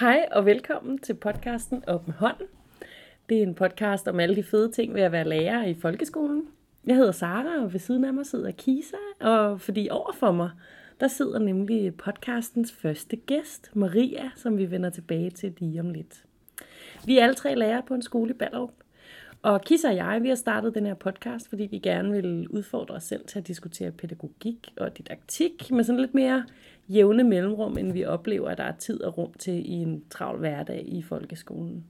Hej og velkommen til podcasten Op med hånden. Det er en podcast om alle de fede ting ved at være lærer i folkeskolen. Jeg hedder Sara, og ved siden af mig sidder Kisa, og fordi overfor mig, der sidder nemlig podcastens første gæst, Maria, som vi vender tilbage til lige om lidt. Vi er alle tre lærere på en skole i Ballerup, og Kisa og jeg, vi har startet den her podcast, fordi vi gerne vil udfordre os selv til at diskutere pædagogik og didaktik med sådan lidt mere jævne mellemrum, end vi oplever, at der er tid og rum til i en travl hverdag i folkeskolen.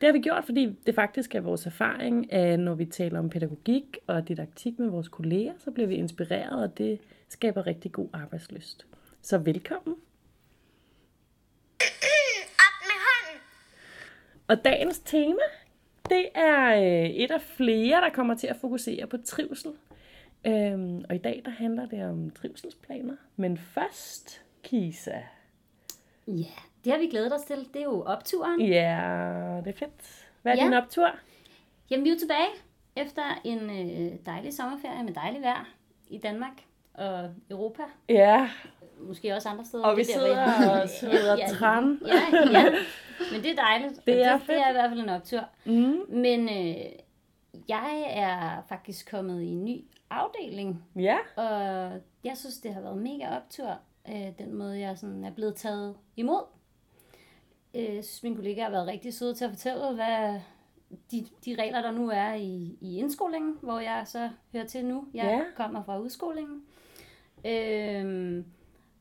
Det har vi gjort, fordi det faktisk er vores erfaring, at når vi taler om pædagogik og didaktik med vores kolleger, så bliver vi inspireret, og det skaber rigtig god arbejdsløst. Så velkommen. Op med hånden. Og dagens tema, det er øh, et af flere, der kommer til at fokusere på trivsel. Øhm, og i dag, der handler det om trivselsplaner. Men først, Kisa. Ja, det har vi glædet os til. Det er jo opturen. Ja, det er fedt. Hvad er Ja. din optur? Jamen, vi er tilbage efter en øh, dejlig sommerferie med dejligt vejr i Danmark og Europa. Ja, Måske også andre steder. og vi Det er der, sidder og sidder Ja, træn. Ja, ja, men det er dejligt. Det er det, det er i hvert fald en optur. Mm. Men øh, jeg er faktisk kommet i en ny afdeling, Ja, og jeg synes, det har været mega optur, øh, den måde, jeg sådan er blevet taget imod. Øh, Jeg synes, mine kollegaer har været rigtig søde til at fortælle, hvad de, de regler, der nu er i, i indskolingen, hvor jeg så hører til nu. Jeg Ja. kommer fra udskolingen. Øhm,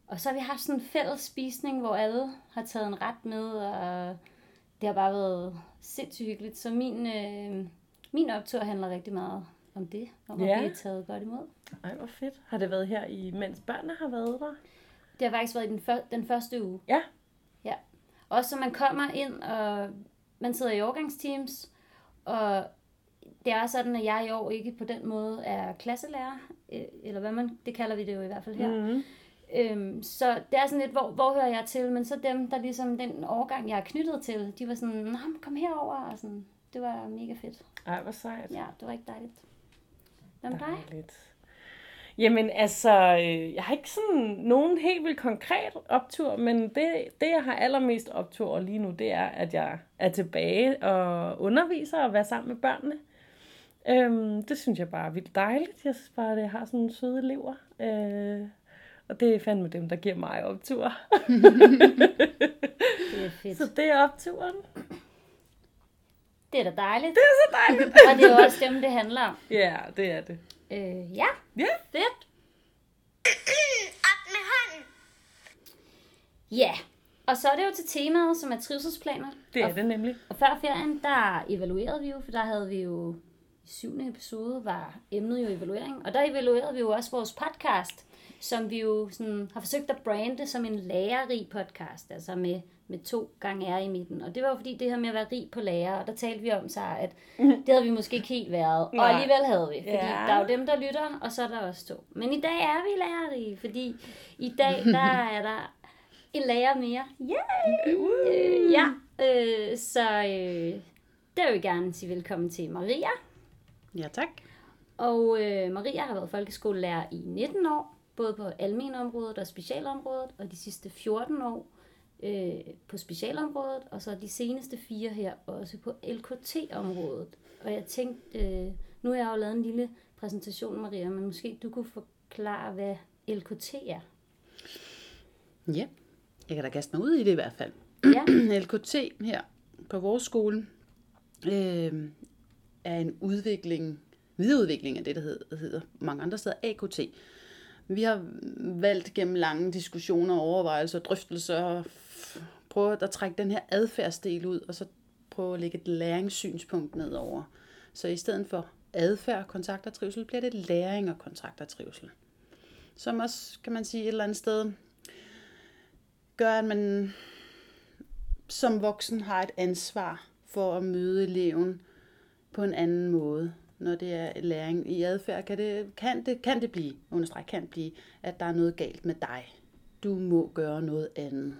og så har vi haft sådan en fælles spisning, hvor alle har taget en ret med, og det har bare været sindssygt hyggeligt. Så min, øh, min optur handler rigtig meget om det, om at Ja. blive taget godt imod. ej hvor fedt. Har det været her, i, mens børnene har været der? Det har faktisk været i den, før, den første uge. Ja. Ja. Også så man kommer ind, og man sidder i overgangsteams, og det er sådan, at jeg i år ikke på den måde er klasselærer, øh, eller hvad man, det kalder vi det jo i hvert fald her. Mm. Øhm, så det er sådan lidt, hvor, hvor hører jeg til? Men så dem, der ligesom den årgang, jeg er knyttet til, de var sådan, Nå, kom herover og sådan. Det var mega fedt. Ej, hvor sejt. Ja, det var ikke dejligt. Hvad med dig? Jamen altså, øh, jeg har ikke sådan nogen helt vildt konkret optur, men det, det jeg har allermest optur over lige nu, det er, at jeg er tilbage og underviser og være sammen med børnene. Øhm, det synes jeg bare er vildt dejligt. Jeg synes bare, at jeg har sådan nogle søde elever. Øh, og det er fandme dem, der giver mig optur. Det er fedt. Så det er opturen. Det er da dejligt. Det er så dejligt. Og det er jo også dem, det handler om. Ja, det er det. Øh, ja, Ja, fedt. Op med hånden. Ja, og så er det jo til temaet, som er trivselsplaner. det er og, det nemlig. og før ferien, der evaluerede vi jo, for der havde vi jo i syvende episode var emnet jo evaluering. Og der evaluerede vi jo også vores podcast, som vi jo sådan har forsøgt at brande som en lærerig podcast, altså med, med to gange R i midten. Og det var jo fordi det her med at være rig på lærer, og der talte vi om så, at det havde vi måske ikke helt været. Og alligevel havde vi, fordi Ja. der er jo dem, der lytter, og så er der også to. Men i dag er vi lærerige, fordi i dag, der er der en lærer mere. Yay! Øh, ja, øh, så øh, der vil jeg gerne sige velkommen til Maria. Ja, tak. Og øh, Maria har været folkeskolelærer i 19 år, både på almenområdet og specialområdet, og de sidste 14 år øh, på specialområdet, og så de seneste fire her også på LKT-området. Og jeg tænkte, øh, nu har jeg jo lavet en lille præsentation, Maria, men måske du kunne forklare, hvad LKT er. Ja, jeg kan da kaste mig ud i det i hvert fald. Ja, LKT her på vores skole øh, er en udvikling, videreudvikling af det, der hedder, hedder mange andre steder AKT. Vi har valgt gennem lange diskussioner, overvejelser og drøftelser prøve at trække den her adfærdsdel ud, og så prøve at lægge et læringssynspunkt ned over. Så i stedet for adfærd, kontakt og trivsel, bliver det læring og kontakt og trivsel. Som også, kan man sige, et eller andet sted gør, at man som voksen har et ansvar for at møde eleven på en anden måde. Når det er læring i adfærd, kan det, kan det, kan det blive, understreg, kan blive, at der er noget galt med dig. Du må gøre noget andet.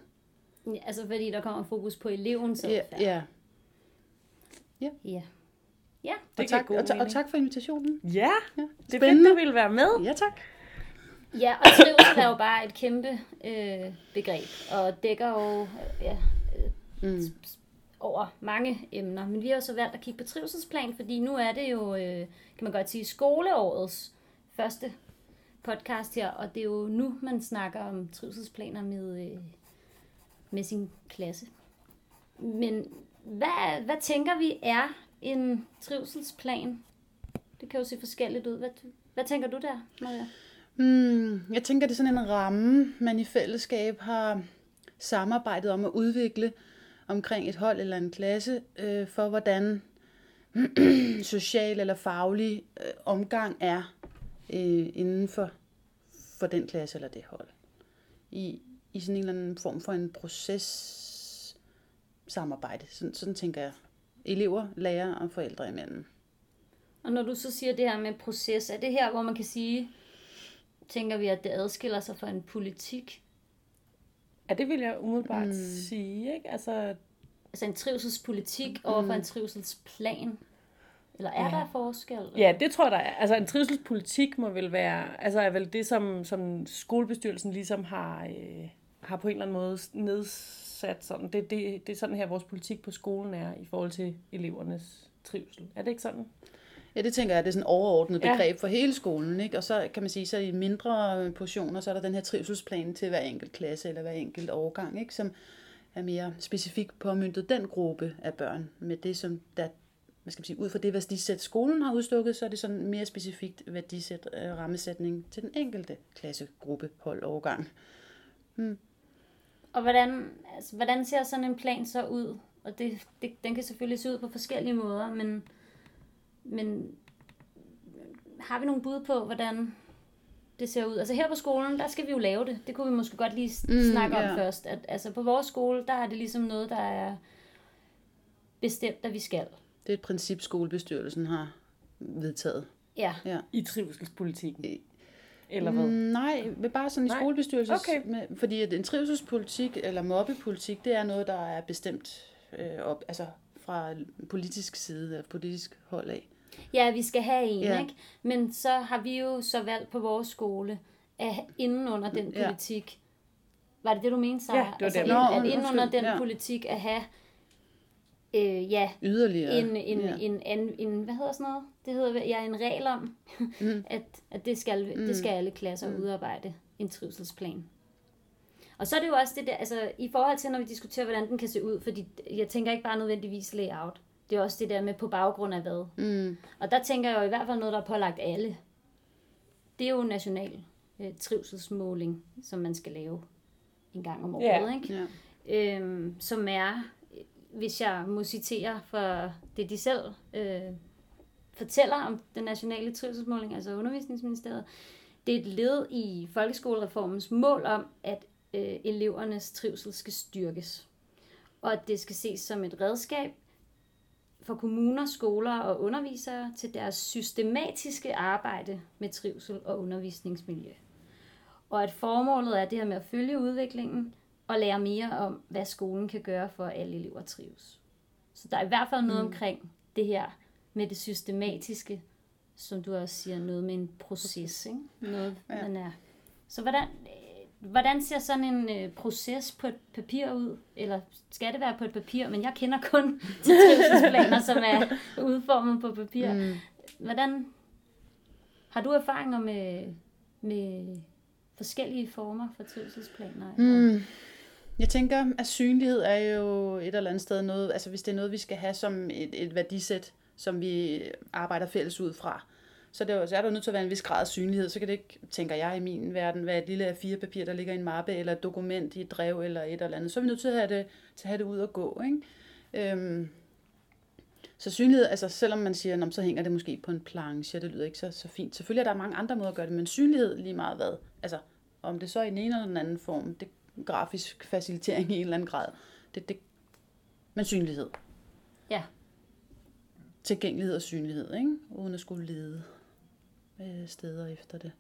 altså fordi der kommer fokus på elevens Ja, adfærd. ja. ja. Ja, Det Og, tak, og, ta- og tak for invitationen. Ja, Ja, det er fedt, du ville være med. Ja, tak. Ja, og trivsel er jo bare et kæmpe øh, begreb, og dækker jo ja, Mm over mange emner. Men vi har så valgt at kigge på trivselsplan, fordi nu er det jo, øh, kan man godt sige, skoleårets første podcast her, og det er jo nu, man snakker om trivselsplaner med, øh, med sin klasse. Men hvad, hvad tænker vi er en trivselsplan? Det kan jo se forskelligt ud. Hvad, hvad tænker du der, Maria? Mm, jeg tænker, det er sådan en ramme, man i fællesskab har samarbejdet om at udvikle omkring et hold eller en klasse, øh, for hvordan social eller faglig øh, omgang er øh, inden for, for den klasse eller det hold. I, I sådan en eller anden form for en proces samarbejde. Sådan, sådan tænker jeg. Elever, lærere og forældre imellem. Og når du så siger det her med proces, er det her, hvor man kan sige, tænker vi, at det adskiller sig fra en politik? Ja, det vil jeg umiddelbart mm. sige, ikke? Altså, Altså en trivselspolitik over for en trivselsplan? Eller er Ja. der forskel? ja, det tror jeg, der er. Altså, en trivselspolitik må vel være, altså er vel det, som, som skolebestyrelsen ligesom har, øh, har på en eller anden måde nedsat sådan. Det, det, det er sådan her, vores politik på skolen er i forhold til elevernes trivsel. Er det ikke sådan? Ja, det tænker jeg, det er sådan et overordnet Ja. begreb for hele skolen, ikke? Og så kan man sige, så i mindre portioner, så er der den her trivselsplan til hver enkelt klasse eller hver enkelt årgang, ikke? Som er mere specifikt påmyntet den gruppe af børn med det, som der, hvad skal man sige, ud fra det værdisæt skolen har udstukket, så er det sådan mere specifikt værdisæt øh, rammesætning til den enkelte klassegruppe, hold, årgang. Og hvordan, altså, hvordan ser sådan en plan så ud? Og det, det, den kan selvfølgelig se ud på forskellige måder, men, men har vi nogle bud på, hvordan det ser ud? Altså her på skolen, der skal vi jo lave det. Det kunne vi måske godt lige mm, snakke om ja. først. At, altså på vores skole, der er det ligesom noget, der er bestemt, at vi skal. Det er et princip, skolebestyrelsen har vedtaget. Ja, Ja. I trivselspolitikken? Eller hvad? Mm, nej, bare sådan i Nej. skolebestyrelses... Okay. Med, fordi at en trivselspolitik eller mobbepolitik, det er noget, der er bestemt øh, op, altså fra politisk side, politisk hold af. Ja vi skal have en, Ja. ikke? Men så har vi jo så valgt på vores skole, at inden under den Ja. politik, var det det, du mente, Sarah? Ja, det var altså, det. ind, Nå, at inden under den ja. politik at have, øh, ja, Yderligere. en, en, ja. ja. en, en, en, hvad hedder sådan noget? Det hedder, ja, en regel om, mm. at, at det, skal, mm. det skal alle klasser mm. udarbejde, en trivselsplan. Og så er det jo også det der, altså i forhold til, når vi diskuterer, hvordan den kan se ud, fordi jeg tænker ikke bare nødvendigvis layout. Det er også det der med på baggrund af hvad. Mm, Og der tænker jeg jo i hvert fald noget, der er pålagt alle. Det er jo national øh, trivselsmåling, som man skal lave en gang om året, Ja. ikke? ja. øhm, som er, hvis jeg må citere for det, de selv øh, fortæller om den nationale trivselsmåling, altså undervisningsministeriet, det er et led i folkeskolereformens mål om, at øh, elevernes trivsel skal styrkes. Og at det skal ses som et redskab for kommuner, skoler og undervisere til deres systematiske arbejde med trivsel og undervisningsmiljø. Og at formålet er det her med at følge udviklingen og lære mere om, hvad skolen kan gøre for, at alle elever trives. Så der er i hvert fald noget mm. omkring det her med det systematiske, som du også siger, noget med en proces, ikke? Noget, ja. man er. Så hvordan, hvordan ser sådan en øh, proces på et papir ud? Eller skal det være på et papir? Men jeg kender kun til trivselsplaner, som er udformet på papir. Mm. Hvordan har du erfaringer med, med forskellige former for trivselsplaner? eller? Mm. Jeg tænker, at synlighed er jo et eller andet sted noget, altså hvis det er noget, vi skal have som et, et værdisæt, som vi arbejder fælles ud fra, så, det er, jo, så er der nødt til at være en vis grad af synlighed. Så kan det ikke, tænker jeg i min verden, være et lille A4-papir, der ligger i en mappe, eller et dokument i et drev, eller et eller andet. Så er vi nødt til at have det, til at have det ud og gå. Ikke? Øhm, så synlighed, altså selvom man siger, "Nå, så hænger det måske på en planche, det lyder ikke så, så fint. Selvfølgelig er der mange andre måder at gøre det, men synlighed lige meget hvad. Altså, om det så er i den ene eller den anden form, det er grafisk facilitering i en eller anden grad. Det, det, men synlighed. Ja. Tilgængelighed og synlighed, ikke? Uden at skulle lede øh, steder efter det.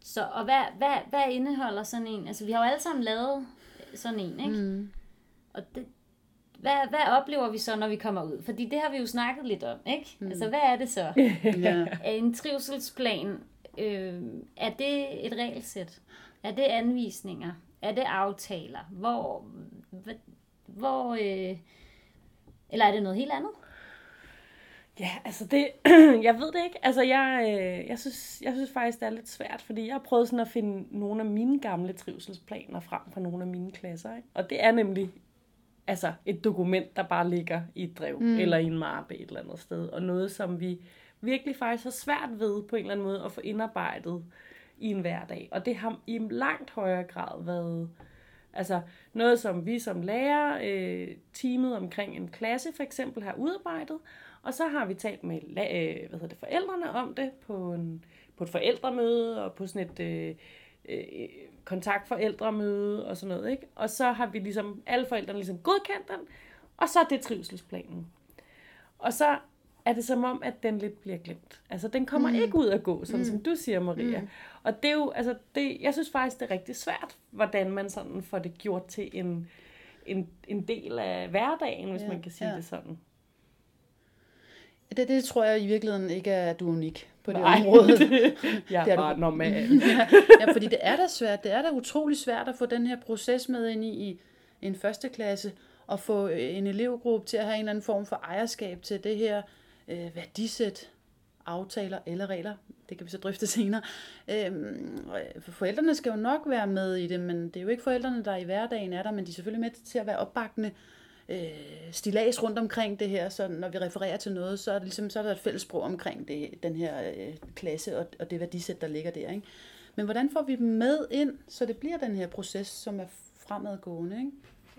Så, og hvad, hvad, hvad indeholder sådan en? Altså, vi har jo alle sammen lavet sådan en, ikke? Mm. Og det, hvad, hvad oplever vi så, når vi kommer ud? Fordi det har vi jo snakket lidt om, ikke? Mm. Altså, hvad er det så? Ja. Er en trivselsplan, øh, er det et regelsæt? Er det anvisninger? Er det aftaler? Hvor, hvor, øh, eller er det noget helt andet? Ja, altså det, jeg ved det ikke. Altså jeg, øh, jeg, synes, jeg synes faktisk, det er lidt svært, fordi jeg har prøvet sådan at finde nogle af mine gamle trivselsplaner frem fra nogle af mine klasser. Ikke? Og det er nemlig altså et dokument, der bare ligger i et drev, mm. eller i en mappe et eller andet sted. Og noget, som vi virkelig faktisk har svært ved på en eller anden måde at få indarbejdet i en hverdag. Og det har i langt højere grad været altså noget, som vi som lærer, øh, teamet omkring en klasse for eksempel, har udarbejdet. Og så har vi talt med øh, hvad hedder det, forældrene om det på, en, på et forældremøde og på sådan et øh, øh, kontaktforældremøde og sådan noget. Ikke? Og så har vi ligesom, alle forældrene ligesom godkendt den, og så er det trivselsplanen. Og så er det som om, at den lidt bliver glemt. Altså, den kommer mm. ikke ud at gå, sådan mm. som du siger, Maria. Mm. Og det er jo, altså, det, jeg synes faktisk, det er rigtig svært, hvordan man sådan får det gjort til en, en, en del af hverdagen, hvis ja, man kan sige ja. det sådan. Det, det tror jeg i virkeligheden ikke er, at du er unik på det Nej, område. det, jeg er, Det er bare du. normal. ja, ja, fordi det er da svært. Det er da utrolig svært at få den her proces med ind i, i en første klasse, og få øh, en elevgruppe til at have en eller anden form for ejerskab til det her øh, værdisæt, aftaler eller regler. Det kan vi så drøfte senere. Øhm, for forældrene skal jo nok være med i det, men det er jo ikke forældrene, der i hverdagen er der, men de er selvfølgelig med til at være opbakkende øh, stilas rundt omkring det her, så når vi refererer til noget, så er, det ligesom, så er der et fælles sprog omkring det, den her øh, klasse og, og det værdisæt, der ligger der. Ikke? Men hvordan får vi dem med ind, så det bliver den her proces, som er fremadgående, ikke?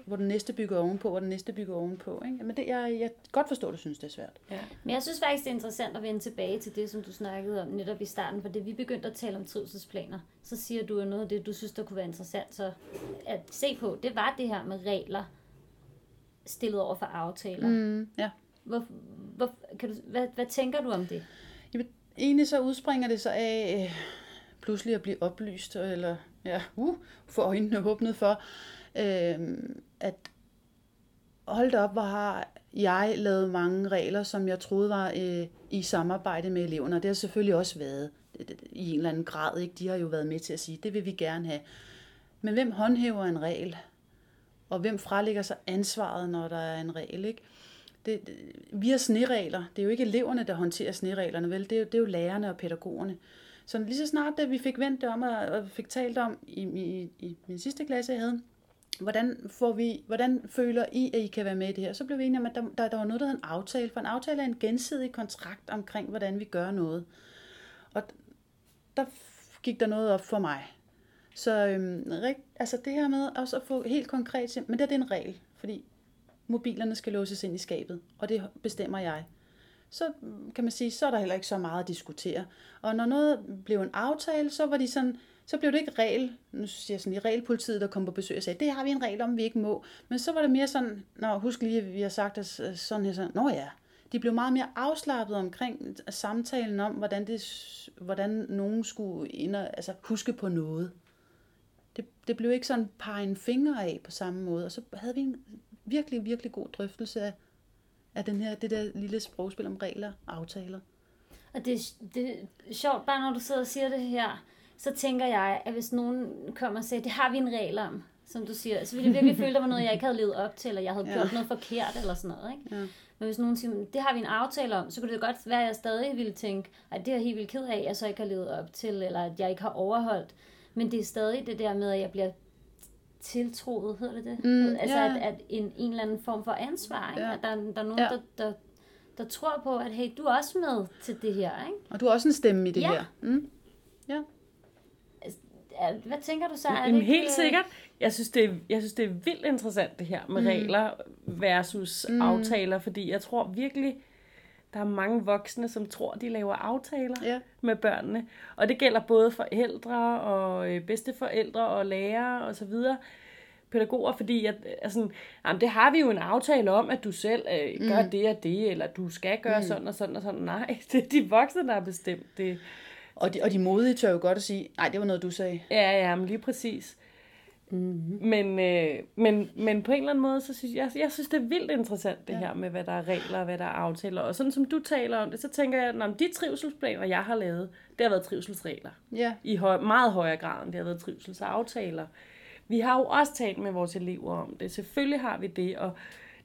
hvor den næste bygger ovenpå, hvor den næste bygger ovenpå. Ikke? Men det, jeg, jeg godt forstår, at du synes, det er svært. Ja. Men jeg synes faktisk, det er interessant at vende tilbage til det, som du snakkede om netop i starten, for det vi begyndte at tale om trivselsplaner, så siger du jo noget af det, du synes, der kunne være interessant så at se på. Det var det her med regler stillet over for aftaler. Mm, ja. Hvor, hvor, kan du, hvad, hvad tænker du om det? Jamen, egentlig så udspringer det så af øh, pludselig at blive oplyst, eller ja, uh, få øjnene åbnet for, øh, at hold op, hvor har jeg lavet mange regler, som jeg troede var øh, i samarbejde med eleverne, og det har selvfølgelig også været øh, i en eller anden grad. Ikke? De har jo været med til at sige, det vil vi gerne have. Men hvem håndhæver en regel? Og hvem fralægger sig ansvaret, når der er en regel? Ikke? Det, det, vi har sneregler. Det er jo ikke eleverne, der håndterer snereglerne, vel? Det er jo, det er jo lærerne og pædagogerne. Så lige så snart, da vi fik vendt det om og, fik talt om i, i, i min sidste klasse, jeg havde, hvordan, får vi, hvordan føler I, at I kan være med i det her? Så blev vi enige om, at der, der, der var noget, der hed en aftale, for en aftale er en gensidig kontrakt omkring, hvordan vi gør noget. Og der gik der noget op for mig. Så øhm, rigt, altså det her med også at få helt konkret, til- men det, er det en regel, fordi mobilerne skal låses ind i skabet, og det bestemmer jeg. Så kan man sige, så er der heller ikke så meget at diskutere. Og når noget blev en aftale, så var de sådan, så blev det ikke regel, nu siger jeg sådan, i regelpolitiet, der kom på besøg og sagde, det har vi en regel om, vi ikke må. Men så var det mere sådan, når husk lige, at vi har sagt at sådan her, sådan, nå ja. De blev meget mere afslappet omkring samtalen om, hvordan, det, hvordan nogen skulle ind og, altså, huske på noget. Det, det blev ikke sådan pege en finger af på samme måde. Og så havde vi en virkelig, virkelig god drøftelse af, af den her, det der lille sprogspil om regler og aftaler. Og det, det er sjovt, bare når du sidder og siger det her, så tænker jeg, at hvis nogen kommer og siger, det har vi en regel om, som du siger, så ville jeg virkelig føle, at der var noget, jeg ikke havde levet op til, eller jeg havde gjort Ja. noget forkert, eller sådan noget. Ikke? Ja. Men hvis nogen siger, det har vi en aftale om, så kunne det godt være, at jeg stadig ville tænke, at det er jeg helt vildt ked af, at jeg så ikke har levet op til, eller at jeg ikke har overholdt. Men det er stadig det der med, at jeg bliver tiltroet, hedder det det? Mm, altså, ja. at, at en, en eller anden form for ansvar, ikke? Ja. at der, der er nogen, Ja. der, der, der tror på, at hey, du er også med til det her. Ikke? Og du har også en stemme i det Ja. her. Mm? Ja. Er- Hvad tænker du så? Er det Jamen, ikke, helt øh, sikkert. Jeg synes, det er, jeg synes, det er vildt interessant det her med mm. regler versus mm. aftaler, fordi jeg tror virkelig, der er mange voksne, som tror, de laver aftaler Ja. med børnene. Og det gælder både forældre og øh, bedsteforældre og lærere og så videre pædagoger, fordi at, altså, jamen, det har vi jo en aftale om, at du selv øh, gør mm. det og det, eller du skal gøre mm. sådan og sådan og sådan. Nej, det er de voksne, der har bestemt det. Og de, og de modige tør jo godt at sige, nej, det var noget, du sagde. Ja, ja, men lige præcis. Mm-hmm. Men, øh, men, men på en eller anden måde, så synes jeg, jeg synes, det er vildt interessant det ja. her med, hvad der er regler og hvad der er aftaler. Og sådan som du taler om det, så tænker jeg, at de trivselsplaner, jeg har lavet, det har været trivselsregler. Ja. I høj, meget højere grad, end det har været trivselsaftaler. vi har jo også talt med vores elever om det. Selvfølgelig har vi det, og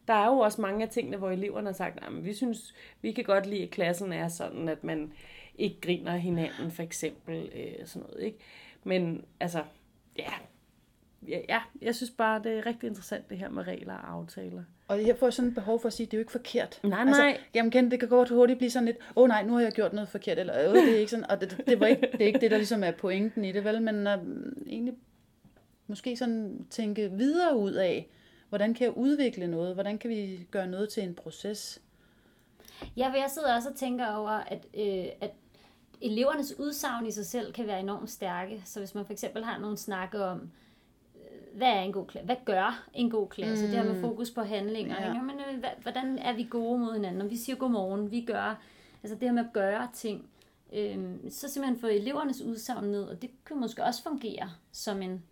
der er jo også mange af tingene, hvor eleverne har sagt, at vi synes, vi kan godt lide, at klassen er sådan, at man ikke griner hinanden, for eksempel. Øh, sådan noget, ikke? Men altså, ja, ja, ja, jeg synes bare, det er rigtig interessant, det her med regler og aftaler. Og jeg får sådan et behov for at sige, at det er jo ikke forkert. Nej, nej. Altså, jamen, Ken, det kan godt hurtigt blive sådan lidt, åh oh, nej, nu har jeg gjort noget forkert, eller åh, det er ikke sådan, og det, det, var ikke, det er ikke det, der ligesom er pointen i det, vel, men uh, egentlig måske sådan tænke videre ud af, hvordan kan jeg udvikle noget, hvordan kan vi gøre noget til en proces. Ja, for jeg sidder også og tænker over, at, øh, at elevernes udsagn i sig selv kan være enormt stærke. Så hvis man for eksempel har nogle snakke om, hvad er en god klasse? Hvad gør en god klasse? Mm. Det her med fokus på handlinger. Ja. Ikke? Men, øh, hvordan er vi gode mod hinanden? Når vi siger godmorgen, vi gør, altså det her med at gøre ting, øh, så simpelthen få elevernes udsagn ned, og det kan måske også fungere som en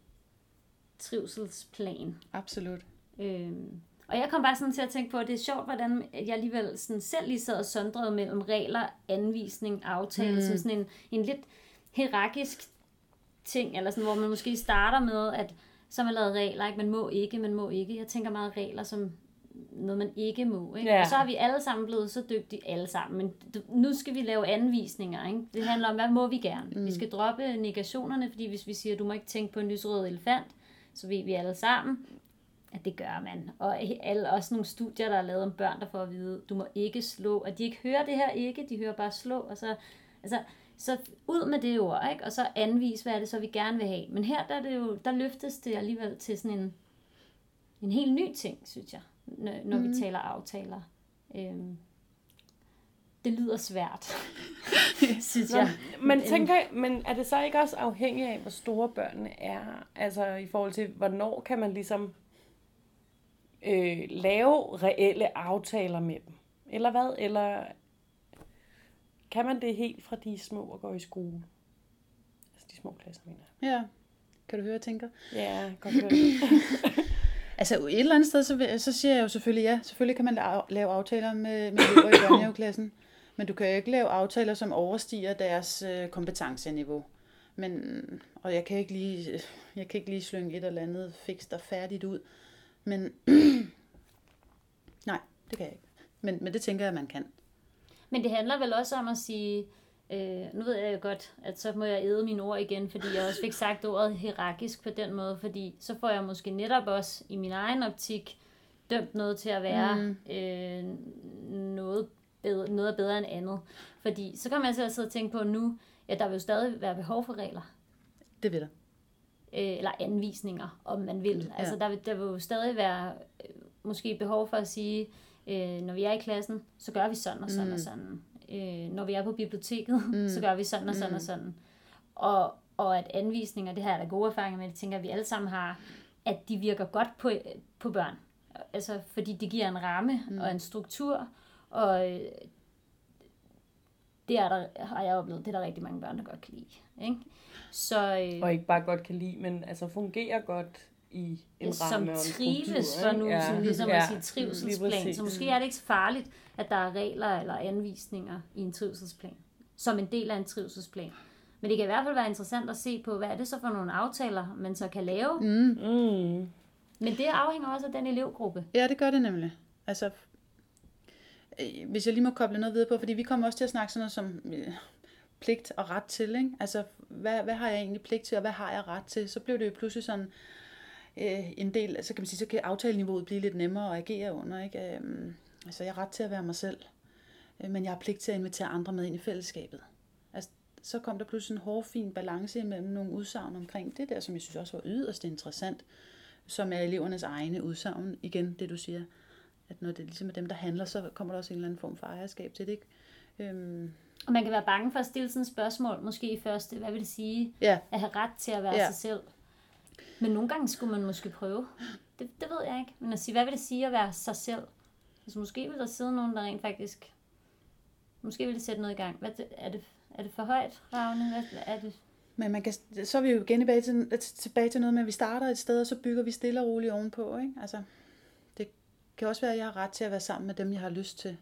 trivselsplan. Absolut. Øhm, og jeg kom bare sådan til at tænke på, at det er sjovt, hvordan jeg alligevel sådan selv lige sad og sondrede mellem regler, anvisning, aftale, mm. som sådan en, en lidt hierarkisk ting, eller sådan, hvor man måske starter med, at så har lavet regler, ikke? man må ikke, man må ikke. Jeg tænker meget regler som noget, man ikke må. Ikke? Ja. Og så har vi alle sammen blevet så dygtige, alle sammen, men nu skal vi lave anvisninger. Ikke? Det handler om, hvad må vi gerne? Mm. Vi skal droppe negationerne, fordi hvis vi siger, du må ikke tænke på en lysrød elefant, så ved vi alle sammen, at det gør man. Og alle, også nogle studier, der er lavet om børn, der får at vide, du må ikke slå, og de ikke hører det her ikke, de hører bare slå, og så, altså, så ud med det ord, ikke? og så anvise, hvad er det så, vi gerne vil have. Men her, der, er det jo, der løftes det alligevel til sådan en, en helt ny ting, synes jeg, når, når mm. vi taler aftaler. Øhm, det lyder svært, synes jeg. Men, tænker, jeg- men er det så ikke også afhængigt af, hvor store børnene er? Altså i forhold til, hvornår kan man ligesom øh, lave reelle aftaler med dem? Eller hvad? Eller kan man det helt fra de små og går i skole? Altså de små klasser, mener jeg. Ja. Kan du høre, jeg tænker? Ja, godt høre. Altså et eller andet sted, så, så siger jeg jo selvfølgelig, ja, selvfølgelig kan man la- lave aftaler med, med elever i børnehaveklassen, men du kan jo ikke lave aftaler, som overstiger deres øh, kompetenceniveau. Men, og jeg kan ikke lige, jeg kan ikke lige slynge et eller andet fikst og færdigt ud. Men nej, det kan jeg ikke. Men, men det tænker jeg, man kan. Men det handler vel også om at sige, øh, nu ved jeg jo godt, at så må jeg æde mine ord igen, fordi jeg også fik sagt ordet hierarkisk på den måde, fordi så får jeg måske netop også i min egen optik dømt noget til at være mm. øh, noget, bedre, noget bedre end andet. Fordi så kan man til at sidde og tænke på nu, ja, der vil jo stadig være behov for regler Det vil der. øh, eller anvisninger, om man vil. Ja. Altså, der, vil, der vil jo stadig være øh, måske behov for at sige, øh, når vi er i klassen, så gør vi sådan og sådan mm. og sådan. Øh, når vi er på biblioteket, mm. så gør vi sådan og sådan mm. og sådan. Og, og at anvisninger, det har jeg da gode erfaringer med, det tænker jeg, vi alle sammen har, at de virker godt på, på børn. Altså, fordi det giver en ramme mm. og en struktur, og øh, det er der, har jeg oplevet, det er der rigtig mange børn, der godt kan lide. Ikke? Så, øh, Og ikke bare godt kan lide, men altså fungerer godt i en som ramme en trives for nu, ja. sådan ligesom ja. Ja, at sige trivselsplan. Så måske er det ikke så farligt, at der er regler eller anvisninger i en trivselsplan, som en del af en trivselsplan. Men det kan i hvert fald være interessant at se på, hvad er det så for nogle aftaler, man så kan lave. Mm. Mm. Men det afhænger også af den elevgruppe. Ja, det gør det nemlig. Altså, øh, hvis jeg lige må koble noget videre på, fordi vi kommer også til at snakke sådan noget som øh, pligt og ret til, ikke? Altså, hvad, hvad har jeg egentlig pligt til, og hvad har jeg ret til? Så blev det jo pludselig sådan øh, en del, så kan man sige, så kan aftaleniveauet blive lidt nemmere at agere under, ikke? Øh, altså, jeg har ret til at være mig selv, øh, men jeg har pligt til at invitere andre med ind i fællesskabet. Altså, så kom der pludselig en hård, fin balance imellem nogle udsagn omkring det der, som jeg synes også var yderst interessant, som er elevernes egne udsagn. Igen, det du siger, at når det ligesom er dem, der handler, så kommer der også en eller anden form for ejerskab til det, ikke? Øhm, Og man kan være bange for at stille sådan et spørgsmål, måske i første, hvad vil det sige, ja, at have ret til at være Ja. sig selv. Men nogle gange skulle man måske prøve. Det, det ved jeg ikke. Men at sige, hvad vil det sige at være sig selv? Altså måske vil der sidde nogen, der rent faktisk... Måske vil det sætte noget i gang. Hvad, er, det, er det for højt, Ravne? Hvad, er det? men man kan, så er vi jo igen tilbage til, tilbage til noget med, at vi starter et sted, og så bygger vi stille og roligt ovenpå, ikke? Altså, det kan også være, at jeg har ret til at være sammen med dem, jeg har lyst til.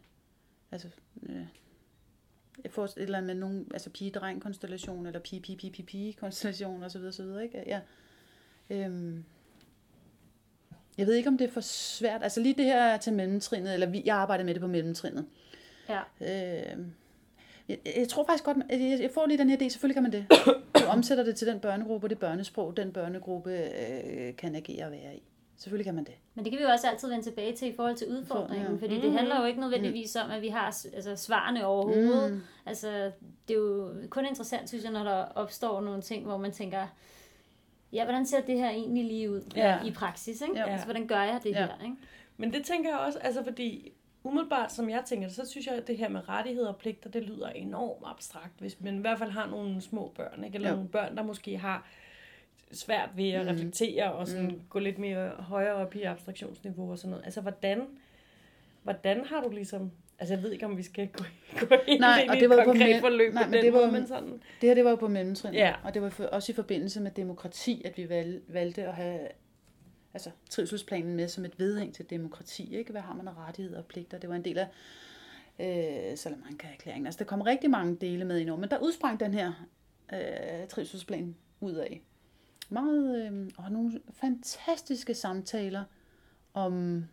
Altså, øh, jeg får et eller andet med nogen, altså pige-dreng-konstellation, eller pige-pige-pige-pige-konstellation, og så videre, så videre, ikke? Ja. Øhm, jeg ved ikke, om det er for svært. Altså lige det her til mellemtrinnet, eller vi, jeg arbejder med det på mellemtrinnet. Ja. Øh, jeg, jeg tror faktisk godt, jeg, jeg får lige den her idé, selvfølgelig kan man det. Du omsætter det til den børnegruppe, og det børnesprog, den børnegruppe øh, kan agere og være i. Selvfølgelig kan man det. Men det kan vi jo også altid vende tilbage til i forhold til udfordringen, Ja. fordi det handler jo ikke nødvendigvis om, at vi har altså, svarene overhovedet. Mm. Altså, det er jo kun interessant, synes jeg, når der opstår nogle ting, hvor man tænker, ja, hvordan ser det her egentlig lige ud Ja. i praksis, ikke? Ja. Altså, hvordan gør jeg det Ja. her, ikke? Men det tænker jeg også, altså fordi umiddelbart, som jeg tænker, så synes jeg, at det her med rettigheder og pligter, det lyder enormt abstrakt, hvis man i hvert fald har nogle små børn, ikke? eller Jo. nogle børn, der måske har svært ved at reflektere og sådan Mm. gå lidt mere højere op i abstraktionsniveau og sådan noget. Altså, hvordan, hvordan har du ligesom... Altså, jeg ved ikke, om vi skal gå, gå ind Nej, og et det var på konkret me- forløb nej, på men den det var måde, jo- men sådan... Det her, det var jo på mellemtrin, Ja. og det var for, også i forbindelse med demokrati, at vi valg, valgte at have altså, trivselsplanen med som et vedhæng til demokrati. Ikke? Hvad har man af rettigheder og pligter? Det var en del af øh, Salamanca-erklæringen. Altså, der kom rigtig mange dele med ind over, men der udsprang den her øh, trivselsplan ud af. Meget, øh, og nogle fantastiske samtaler om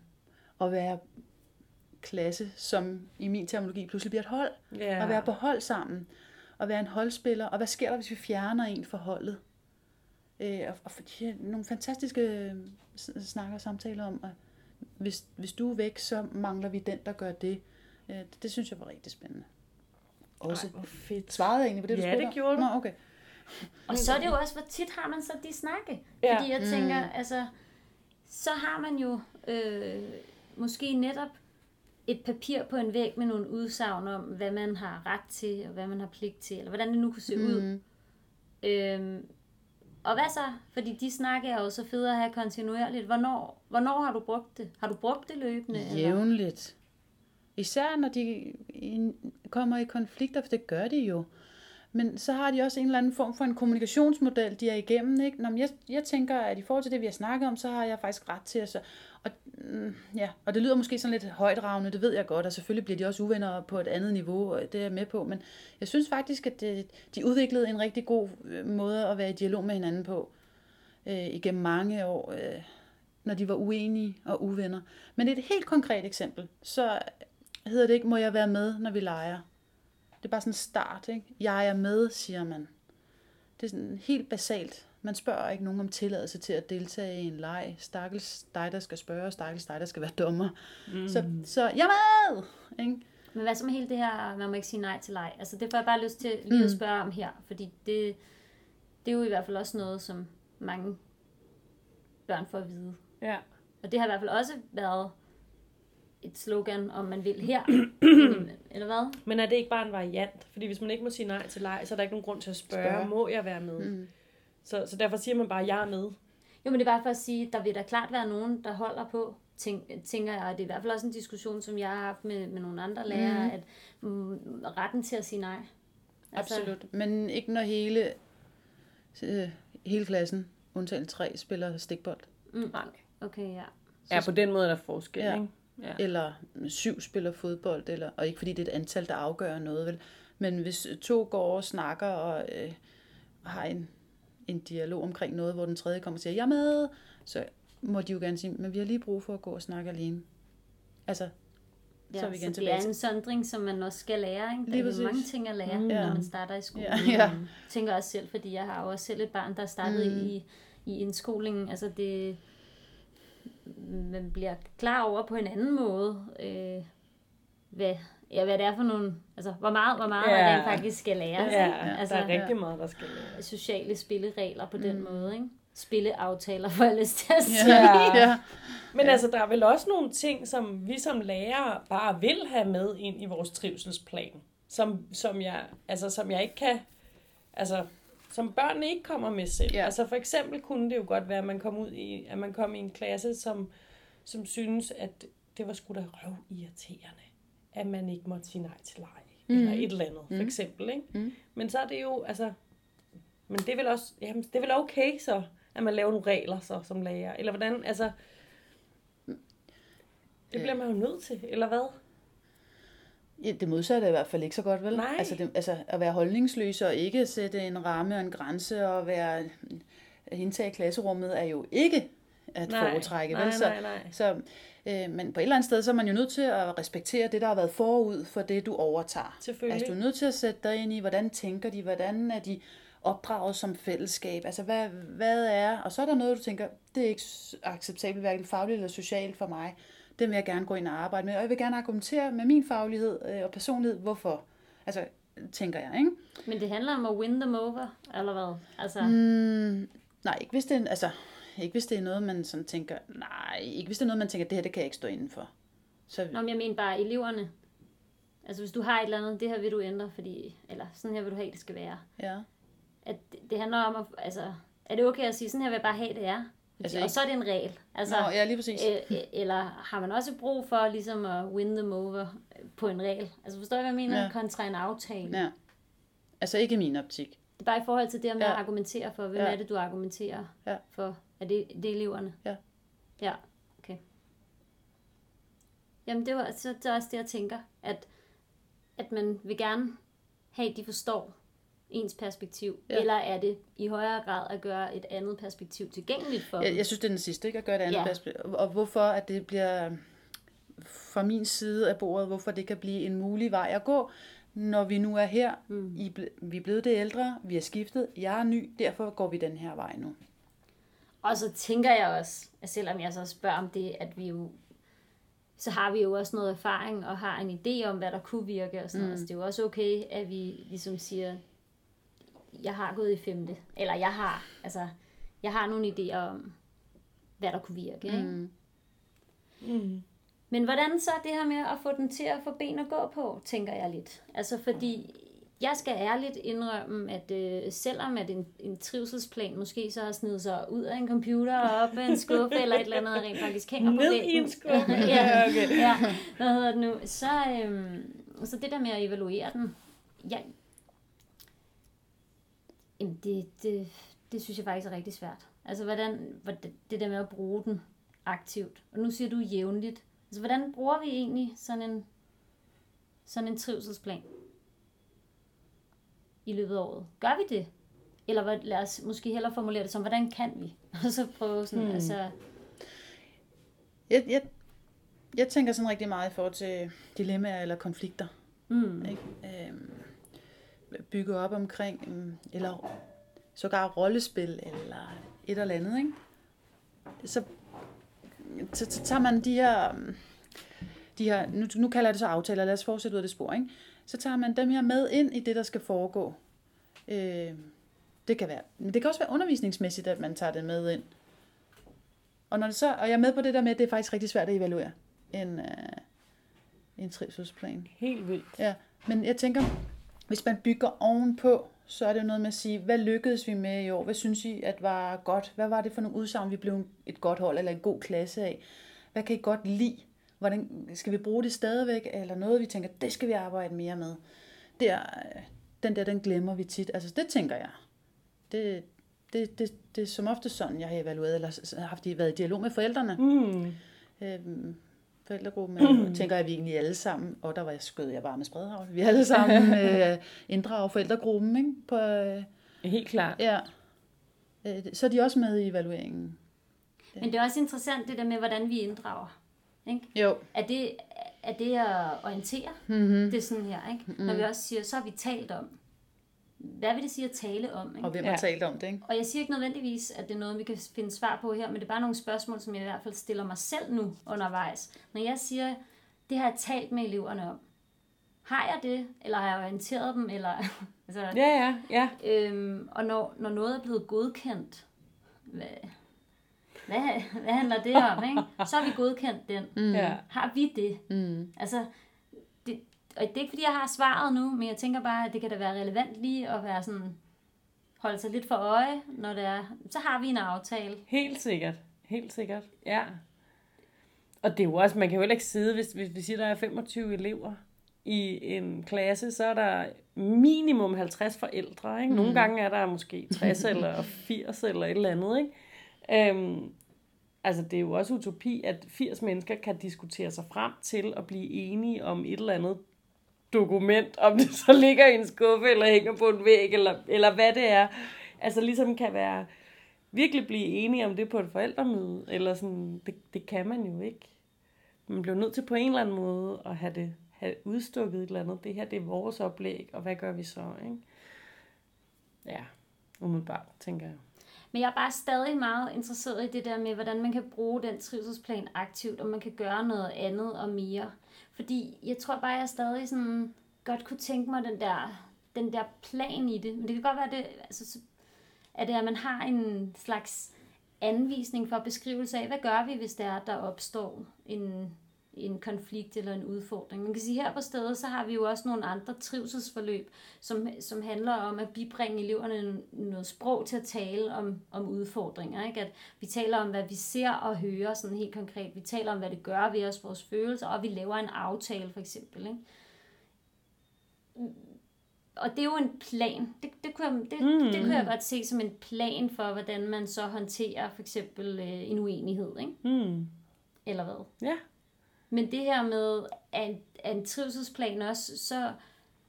at være klasse, som i min terminologi pludselig bliver et hold. Ja. At være på hold sammen. Og være en holdspiller. Og hvad sker der, hvis vi fjerner en for holdet? Øh, og, og her, nogle fantastiske øh, snakker og samtaler om, at hvis, hvis du er væk, så mangler vi den, der gør det. Øh, det, det synes jeg var rigtig spændende. Også Ej, hvor fedt. svarede jeg egentlig på det, du Ja, spurgte det om? gjorde du. Nå, okay. Og så er det jo også, hvor tit har man så de snakke? Ja. Fordi jeg tænker, altså, så har man jo øh, måske netop et papir på en væg med nogle udsagn om, hvad man har ret til, og hvad man har pligt til, eller hvordan det nu kunne se ud. Mm. Øhm, og hvad så? Fordi de snakke er jo så fede at have kontinuerligt. Hvornår, hvornår har du brugt det? Har du brugt det løbende? eller? Jævnligt. Især når de kommer i konflikter, for det gør de jo. Men så har de også en eller anden form for en kommunikationsmodel, de er igennem. Ikke? Nå, men jeg, jeg tænker, at i forhold til det, vi har snakket om, så har jeg faktisk ret til at... Så, og, mm, ja, og det lyder måske sådan lidt højdragende, det ved jeg godt, og selvfølgelig bliver de også uvenner på et andet niveau, og det er jeg med på. Men jeg synes faktisk, at det, de udviklede en rigtig god øh, måde at være i dialog med hinanden på øh, igennem mange år. Øh, når de var uenige og uvenner. Men et helt konkret eksempel, så hedder det ikke, må jeg være med, når vi leger. Det er bare sådan en start, ikke? Jeg er med, siger man. Det er sådan helt basalt. Man spørger ikke nogen om tilladelse til at deltage i en leg. Stakkels dig, der skal spørge, og stakkels dig, der skal være dommer. Mm. Så, så jeg er med! Ikke? Men hvad så med hele det her, man må ikke sige nej til leg? Altså det får jeg bare lyst til lige at spørge om her, fordi det, det er jo i hvert fald også noget, som mange børn får at vide. Ja. Og det har i hvert fald også været et slogan, om man vil her. Eller hvad? Men er det ikke bare en variant? Fordi hvis man ikke må sige nej til leg, så er der ikke nogen grund til at spørge, Spørge. må jeg være med? Mm. Så, så derfor siger man bare, jeg er med. Jo, men det er bare for at sige, der vil da klart være nogen, der holder på, tænk, tænker jeg, og det er i hvert fald også en diskussion, som jeg har haft med, med nogle andre lærere, mm. at mm, retten til at sige nej. Altså, Absolut. Men ikke når hele, øh, hele klassen, undtagen tre, spiller stikbold. Mm, Nej. okay, ja. Ja, på den måde er der forskel, Ja. ikke? Ja. eller syv spiller fodbold, eller, og ikke fordi det er et antal, der afgør noget, vel? Men hvis to går og snakker og øh, har en, en dialog omkring noget, hvor den tredje kommer og siger, jeg er med, så må de jo gerne sige, men vi har lige brug for at gå og snakke alene. Altså, Ja, så er vi igen så det tilbage er til. en sondring, som man også skal lære. Ikke? Lige Der er præcis. jo mange ting at lære, mm. Når man starter i skolen. Ja, ja. Jeg tænker også selv, fordi jeg har også selv et barn, der startede mm. i, i indskolingen. Altså det, man bliver klar over på en anden måde, øh, hvad, ja, hvad det er for nogle, altså hvor meget, hvor meget Ja. man faktisk skal lære. Ja, altså, der er rigtig meget, der skal læres. sociale spilleregler på den måde. Ikke? Spilleaftaler, får jeg lyst til at sige. Ja. ja. Men altså, der er vel også nogle ting, som vi som lærere bare vil have med ind i vores trivselsplan. Som, som, jeg, altså, som jeg ikke kan... Altså, som børnene ikke kommer med selv. Ja. Altså for eksempel kunne det jo godt være, at man kom ud i, at man kom i en klasse, som, som synes, at det var sgu da røv irriterende, at man ikke måtte sige nej til leg. Mm. Eller et eller andet, for eksempel. Ikke? Mm. Men så er det jo, altså... Men det er vel også, jamen, det er vel okay så, at man laver nogle regler så, som lærer. Eller hvordan, altså... Det bliver man jo nødt til, eller hvad? Ja, det modsatte er i hvert fald ikke så godt, vel? Nej. Altså, det, altså at være holdningsløs og ikke sætte en ramme og en grænse og være at indtage klasserummet er jo ikke at Nej, foretrække. nej, vel? Så, nej, nej. Så, øh, men på et eller andet sted, så er man jo nødt til at respektere det, der har været forud for det, du overtager. Selvfølgelig. Altså, du er nødt til at sætte dig ind i, hvordan tænker de, hvordan er de opdraget som fællesskab, altså hvad, hvad er, og så er der noget, du tænker, det er ikke acceptabelt, hverken fagligt eller socialt for mig, det vil jeg gerne gå ind og arbejde med, og jeg vil gerne argumentere med min faglighed øh, og personlighed, hvorfor, altså, tænker jeg, ikke? Men det handler om at win them over, eller hvad? Altså, Mm, nej, ikke hvis, det er, altså, ikke hvis det er noget, man sådan tænker, nej, ikke hvis det er noget, man tænker, det her, det kan jeg ikke stå inden for. Så, Nå, men jeg mener bare eleverne. Altså hvis du har et eller andet, det her vil du ændre, fordi, eller sådan her vil du have, det skal være. ja. At det, det handler om, at, altså, er det okay at sige, sådan her vil jeg bare have, det er? Altså og så er det en regel. Altså, Nå, ja, lige præcis. øh, øh, eller har man også brug for ligesom at win them over på en regel? Altså forstår jeg, hvad jeg mener? Ja. Kontra en aftale. Ja. Altså ikke i min optik. Det er bare i forhold til det, om Ja. jeg argumenterer for. Hvem Ja. er det, du argumenterer Ja. for? Er det, det er eleverne? Ja. Ja, okay. Jamen, det, var, så det er også det, jeg tænker. At, at man vil gerne have, at de forstår ens perspektiv. Ja. Eller er det i højere grad at gøre et andet perspektiv tilgængeligt for Jeg, dem? jeg synes, det er den sidste, ikke? At gøre det andet Ja. perspektiv. Og hvorfor at det bliver fra min side af bordet, hvorfor det kan blive en mulig vej at gå, når vi nu er her. Mm. I, vi er blevet det ældre, vi er skiftet, jeg er ny, derfor går vi den her vej nu. Og så tænker jeg også, at selvom jeg så spørger om det, at vi jo så har vi jo også noget erfaring og har en idé om, hvad der kunne virke og sådan mm. noget. Så det er jo også okay, at vi ligesom siger, jeg har gået i femte, eller jeg har, altså, jeg har nogle idéer om, hvad der kunne virke. Ikke? Mm. Mm. Men hvordan så det her med at få den til at få ben at gå på, tænker jeg lidt. Altså fordi, jeg skal ærligt indrømme, at øh, selvom at en, en trivselsplan måske så har snedet sig ud af en computer og op af en skuffe eller et eller andet, og rent faktisk hænger på Ned væggen. i en skuffe. ja, okay. ja, hvad hedder det nu? Så, øhm, så det der med at evaluere den, ja, jamen det, det, det synes jeg faktisk er rigtig svært. Altså hvordan, hvordan, det der med at bruge den aktivt. Og nu siger du jævnligt. Altså hvordan bruger vi egentlig sådan en, sådan en trivselsplan i løbet af året? Gør vi det? Eller hvad, lad os måske hellere formulere det som, hvordan kan vi? Og så prøve sådan, Hmm. altså, Jeg, jeg, jeg tænker sådan rigtig meget i forhold til dilemmaer eller konflikter. mm, Ikke? Øhm, bygge op omkring, øhm, eller sågar rollespil, eller et eller andet. Ikke? Så, så, så tager man de her, øhm, de her nu, nu kalder jeg det så aftaler, lad os fortsætte ud af det spor, ikke? så tager man dem her med ind i det, der skal foregå. Øh, det kan være, men det kan også være undervisningsmæssigt, at man tager det med ind. Og, når det så, og jeg er med på det der med, at det er faktisk rigtig svært at evaluere en, øh, en trivselsplan. Helt vildt. Ja, men jeg tænker, hvis man bygger ovenpå, så er det jo noget med at sige, hvad lykkedes vi med i år? Hvad synes I, at var godt? Hvad var det for nogle udsagn, vi blev et godt hold eller en god klasse af? Hvad kan I godt lide? Hvordan skal vi bruge det stadigvæk? Eller noget, vi tænker, det skal vi arbejde mere med? Der, øh, den der, den glemmer vi tit. Altså, det tænker jeg. Det, det, det, det er som ofte sådan, jeg har evalueret, eller haft været i dialog med forældrene. Mm. Øhm, forældregruppen, mm. tænker jeg, vi egentlig alle sammen, og der var jeg skød jeg bare med spredhavl, vi alle sammen øh, inddrager forældregruppen, ikke? På, øh, Helt klart. ja. Øh, så er de også med i evalueringen. Men det er også interessant det der med, hvordan vi inddrager. Ikke? Jo. Er, det, er det at orientere? Mm-hmm. Det er sådan her, ikke? Mm. Når vi også siger, så har vi talt om. Hvad vil det sige at tale om? Ikke? Og hvem Ja. har talt om det, ikke? Og jeg siger ikke nødvendigvis, at det er noget, vi kan finde svar på her, men det er bare nogle spørgsmål, som jeg i hvert fald stiller mig selv nu undervejs. Når jeg siger, det har jeg talt med eleverne om. Har jeg det, eller har jeg orienteret dem, eller... altså, Ja, ja, ja. Øhm, og når, når noget er blevet godkendt, hvad, hvad, hvad handler det om, ikke? Så har vi godkendt den. Mm. ja. Har vi det? Mm. Altså, det, og det er ikke fordi, jeg har svaret nu, men jeg tænker bare, at det kan da være relevant lige at være sådan, holde sig lidt for øje, når det er, så har vi en aftale. Helt sikkert. Helt sikkert. Ja. Og det er jo også, man kan jo heller ikke sidde, hvis, hvis vi siger, der er 25 elever i en klasse, så er der minimum 50 forældre. Ikke? Nogle gange er der måske 60 eller 80 eller et eller andet. Ikke? Øhm, altså det er jo også utopi, at 80 mennesker kan diskutere sig frem til at blive enige om et eller andet dokument, om det så ligger i en skuffe, eller hænger på en væg, eller, eller hvad det er. Altså ligesom kan være virkelig blive enige om det på et forældremøde, eller sådan, det, det kan man jo ikke. Man bliver nødt til på en eller anden måde at have det have udstukket et eller andet. Det her, det er vores oplæg, og hvad gør vi så, ikke? Ja, umiddelbart, tænker jeg. Men jeg er bare stadig meget interesseret i det der med, hvordan man kan bruge den trivselsplan aktivt, og man kan gøre noget andet og mere. Fordi jeg tror bare, jeg stadig sådan godt kunne tænke mig den der, den der plan i det. Men det kan godt være, det, altså, så- at, det er, at man har en slags anvisning for beskrivelse af, hvad gør vi, hvis der er, der opstår en, en konflikt eller en udfordring. Man kan sige, her på stedet, så har vi jo også nogle andre trivselsforløb, som, som handler om at bibringe eleverne noget sprog til at tale om, om udfordringer. Ikke? At vi taler om, hvad vi ser og hører sådan helt konkret. Vi taler om, hvad det gør ved os, vores følelser, og vi laver en aftale for eksempel. Ikke? Og det er jo en plan. Det, det, kunne jeg, det, mm. det kunne jeg godt se som en plan for, hvordan man så håndterer for eksempel øh, en uenighed. Ikke? Hmm. Eller hvad? Ja. Men det her med at en, at en trivselsplan også, så,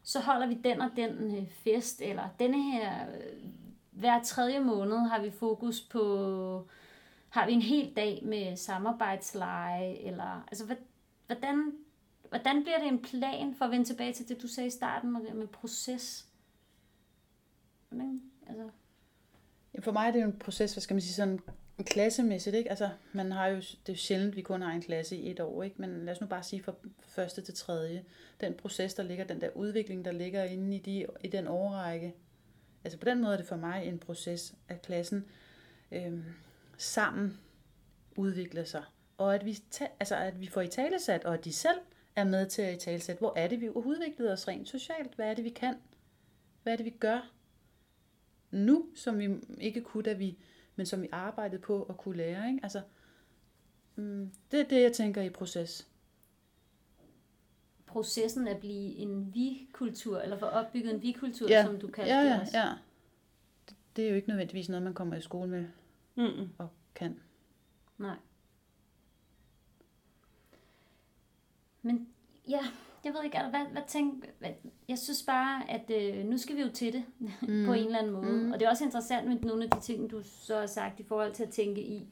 så holder vi den og den øh, fest, eller denne her, øh, hver tredje måned har vi fokus på, har vi en hel dag med samarbejdsleje, eller altså hvad- hvordan, hvordan bliver det en plan, for at vende tilbage til det, du sagde i starten, med, med proces? Hvordan, altså, Ja, For mig er det jo en proces, hvad skal man sige, sådan klassemæssigt, ikke? Altså, man har jo, det er jo sjældent, vi kun har en klasse i et år, ikke? Men lad os nu bare sige fra første til tredje. Den proces, der ligger, den der udvikling, der ligger inde i, de, i den årrække. Altså på den måde er det for mig en proces, at klassen øhm, sammen udvikler sig. Og at vi, ta- altså, at vi får i talesat, og at de selv er med til at i talesat, hvor er det, vi udvikler os rent socialt? Hvad er det, vi kan? Hvad er det, vi gør? nu, som vi ikke kunne, da vi, men som vi arbejdede på at kunne lære. Ikke? Altså, mm, det er det, jeg tænker i proces. processen at blive en vi-kultur, eller få opbygget en vi-kultur, Ja. som du kaldte Ja, det ja, også. ja. Det er jo ikke nødvendigvis noget, man kommer i skole med Mm. og kan. Nej. Men ja, jeg ved ikke, hvad, hvad tænk, hvad, jeg synes bare, at øh, nu skal vi jo til det mm. på en eller anden måde. Mm. Og det er også interessant med nogle af de ting, du så har sagt i forhold til at tænke i,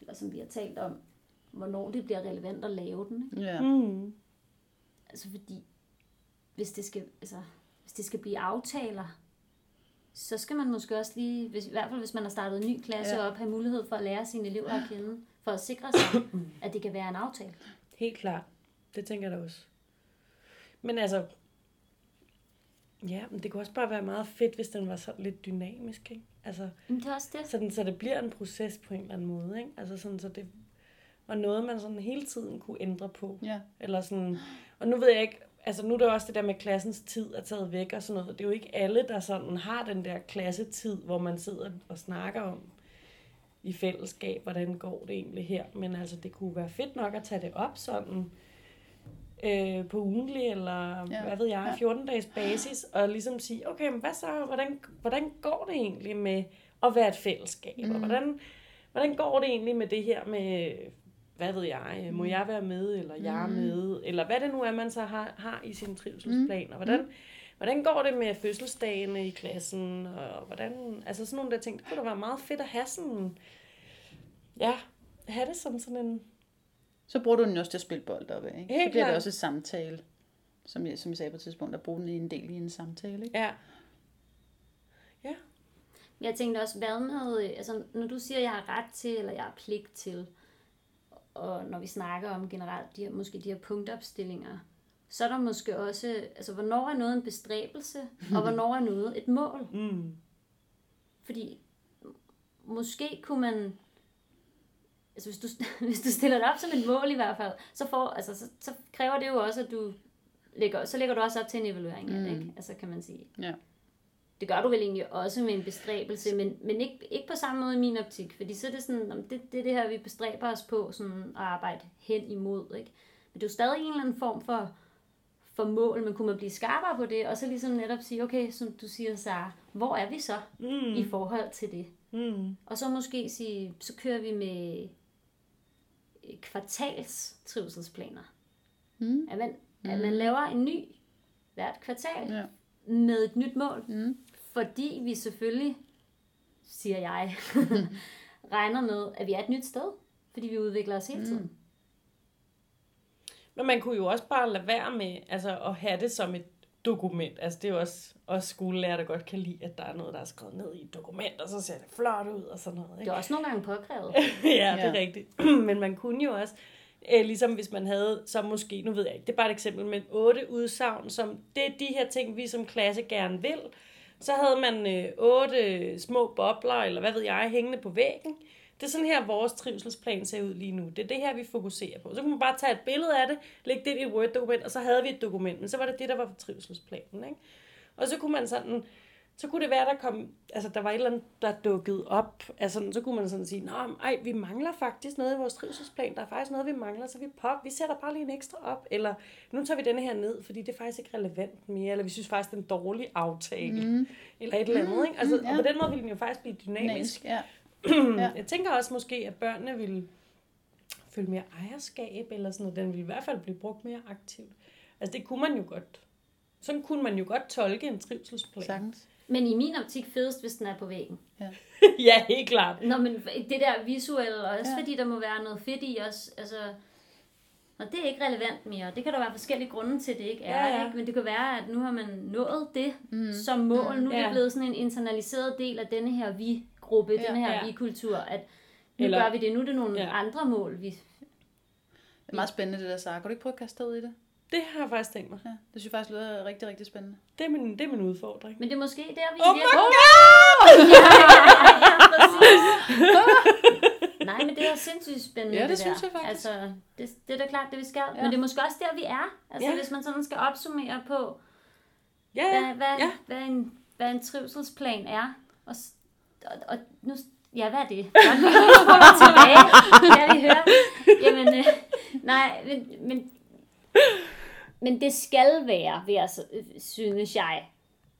eller som vi har talt om, hvornår det bliver relevant at lave den. Ikke? Ja. Mm. Altså fordi, hvis det skal, altså, hvis det skal blive aftaler, så skal man måske også lige, hvis, i hvert fald hvis man har startet en ny klasse ja. op, have mulighed for at lære sine elever at kende, for at sikre sig, at det kan være en aftale. Helt klart. Det tænker jeg da også. Men altså, ja, men det kunne også bare være meget fedt, hvis den var sådan lidt dynamisk, ikke? Altså, Men det er også det. sådan, så det bliver en proces på en eller anden måde, ikke? Altså sådan, så det var noget, man sådan hele tiden kunne ændre på. ja. Eller sådan, og nu ved jeg ikke, altså nu er det også det der med klassens tid er taget væk og sådan noget. Det er jo ikke alle, der sådan har den der klassetid, hvor man sidder og snakker om i fællesskab, hvordan går det egentlig her. Men altså, det kunne være fedt nok at tage det op sådan øh, på ugenlig, eller Ja. hvad ved jeg, 14-dages basis, og ligesom sige, okay, men hvad så, hvordan, hvordan går det egentlig med at være et fællesskab, mm. og hvordan, hvordan går det egentlig med det her med, hvad ved jeg, må jeg være med, eller jeg er med, eller hvad det nu er, man så har, har i sin trivselsplan, og hvordan, hvordan går det med fødselsdagene i klassen, og hvordan, altså sådan nogle der ting, det kunne da være meget fedt at have sådan, ja, have det som sådan en, Så bruger du den også til at spille bold op af. Ikke? Helt så bliver det også et samtale. Som jeg, som jeg sagde på et tidspunkt, at bruge den i en del i en samtale. Ikke? ja, Jeg tænkte også, hvad med, altså når du siger, at jeg har ret til, eller jeg har pligt til, og når vi snakker om generelt de her, måske de her punktopstillinger, så er der måske også, altså hvornår er noget en bestræbelse, og hvornår er noget et mål? mm, Fordi måske kunne man, altså hvis du, hvis du stiller det op som et mål i hvert fald, så, får, altså, så, så kræver det jo også, at du lægger, så lægger du også op til en evaluering af det, ikke? Altså kan man sige. Ja. Det gør du vel egentlig også med en bestræbelse, men, men ikke, ikke på samme måde i min optik, fordi så er det sådan, om det, det er det her, vi bestræber os på sådan at arbejde hen imod, ikke? Men det er jo stadig en eller anden form for, for mål, men kunne man blive skarpere på det, og så ligesom netop sige, okay, som du siger, Sara, hvor er vi så mm, i forhold til det? mm, Og så måske sige, så kører vi med kvartals trivselsplaner. Mm. At, man, at man laver en ny hvert kvartal Ja. med et nyt mål. Mm. Fordi vi selvfølgelig siger jeg, regner med, at vi er et nyt sted, fordi vi udvikler os hele tiden. Men man kunne jo også bare lade være med altså, at have det som et dokument. Altså det er jo også, også skolelærer, der godt kan lide, at der er noget, der er skrevet ned i et dokument, og så ser det flot ud og sådan noget. Det Ikke? er også nogle gange påkrævet. ja, det er Ja. rigtigt. Men man kunne jo også, øh, ligesom hvis man havde, så måske, nu ved jeg ikke, det er bare et eksempel, men otte udsagn, som det er de her ting, vi som klasse gerne vil. Så havde man øh, otte små bobler, eller hvad ved jeg, hængende på væggen. Det er sådan her, vores trivselsplan ser ud lige nu. Det er det her, vi fokuserer på. Så kunne man bare tage et billede af det, lægge det i et Word-dokument, og så havde vi et dokument. Men så var det det, der var trivselsplanen. Ikke? Og så kunne man sådan, så kunne det være, der kom, altså der var et eller andet, der dukkede op. Altså, så kunne man sådan sige, men, ej, vi mangler faktisk noget i vores trivselsplan. Der er faktisk noget, vi mangler, så vi pop, vi sætter bare lige en ekstra op. Eller, nu tager vi denne her ned, fordi det er faktisk ikke relevant mere. Eller vi synes faktisk, det er en dårlig aftale. Mm. Eller et eller andet, ikke? Altså, mm, ja. Og på den måde ville den jo faktisk blive dynamisk. Dynamisk, ja. Ja. Jeg tænker også måske, at børnene ville føle mere ejerskab, eller sådan noget. Den ville i hvert fald blive brugt mere aktivt. Altså det kunne man jo godt. Sådan kunne man jo godt tolke en trivselsplan. Sagtens. Men i min optik fedest, hvis den er på væggen. ja, helt klart. Nå, men det der visuelle, og også Ja. ja. fordi der må være noget fedt i os, altså... Og det er ikke relevant mere. Det kan der være forskellige grunde til, at det ikke er. Ja, ja. Ikke? Men det kan være, at nu har man nået det mm. som mål. Nu er Ja. det blevet sådan en internaliseret del af denne her vi-gruppe, Ja. ja. denne her Ja. vi-kultur, at nu Eller- gør vi det. Nu er det nogle Ja. andre mål, vi... Det er meget spændende, det der, Sara. Kan du ikke prøve at kaste dig ud i det? Det har jeg faktisk tænkt mig. Ja, det synes jeg faktisk lyder rigtig, rigtig spændende. Det er min, det er min udfordring. Men det er måske der, vi Oh my virkeligheden- god! ja, præcis. Nej, men det er sindssygt spændende, Ja, det det synes der. jeg faktisk. Altså, det, det er da klart, det vi skal. Ja. Men det er måske også der, vi er. Altså, Ja. hvis man sådan skal opsummere på, Ja, hvad, ja. hvad, ja. ja. hvad, en, hvad en trivselsplan er. Og, og, og nu, ja, hvad er det? Godt, tilbage. Ja, vi hører. Jamen, øh, nej, men, men, men det skal være, vil jeg, synes jeg,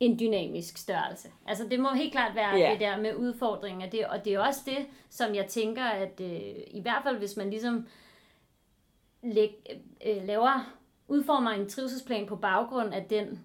en dynamisk størrelse. Altså det må helt klart være yeah. det der med udfordringer. Det, og det er også det, som jeg tænker, at øh, i hvert fald hvis man ligesom læg, øh, laver, udformer en trivselsplan på baggrund af den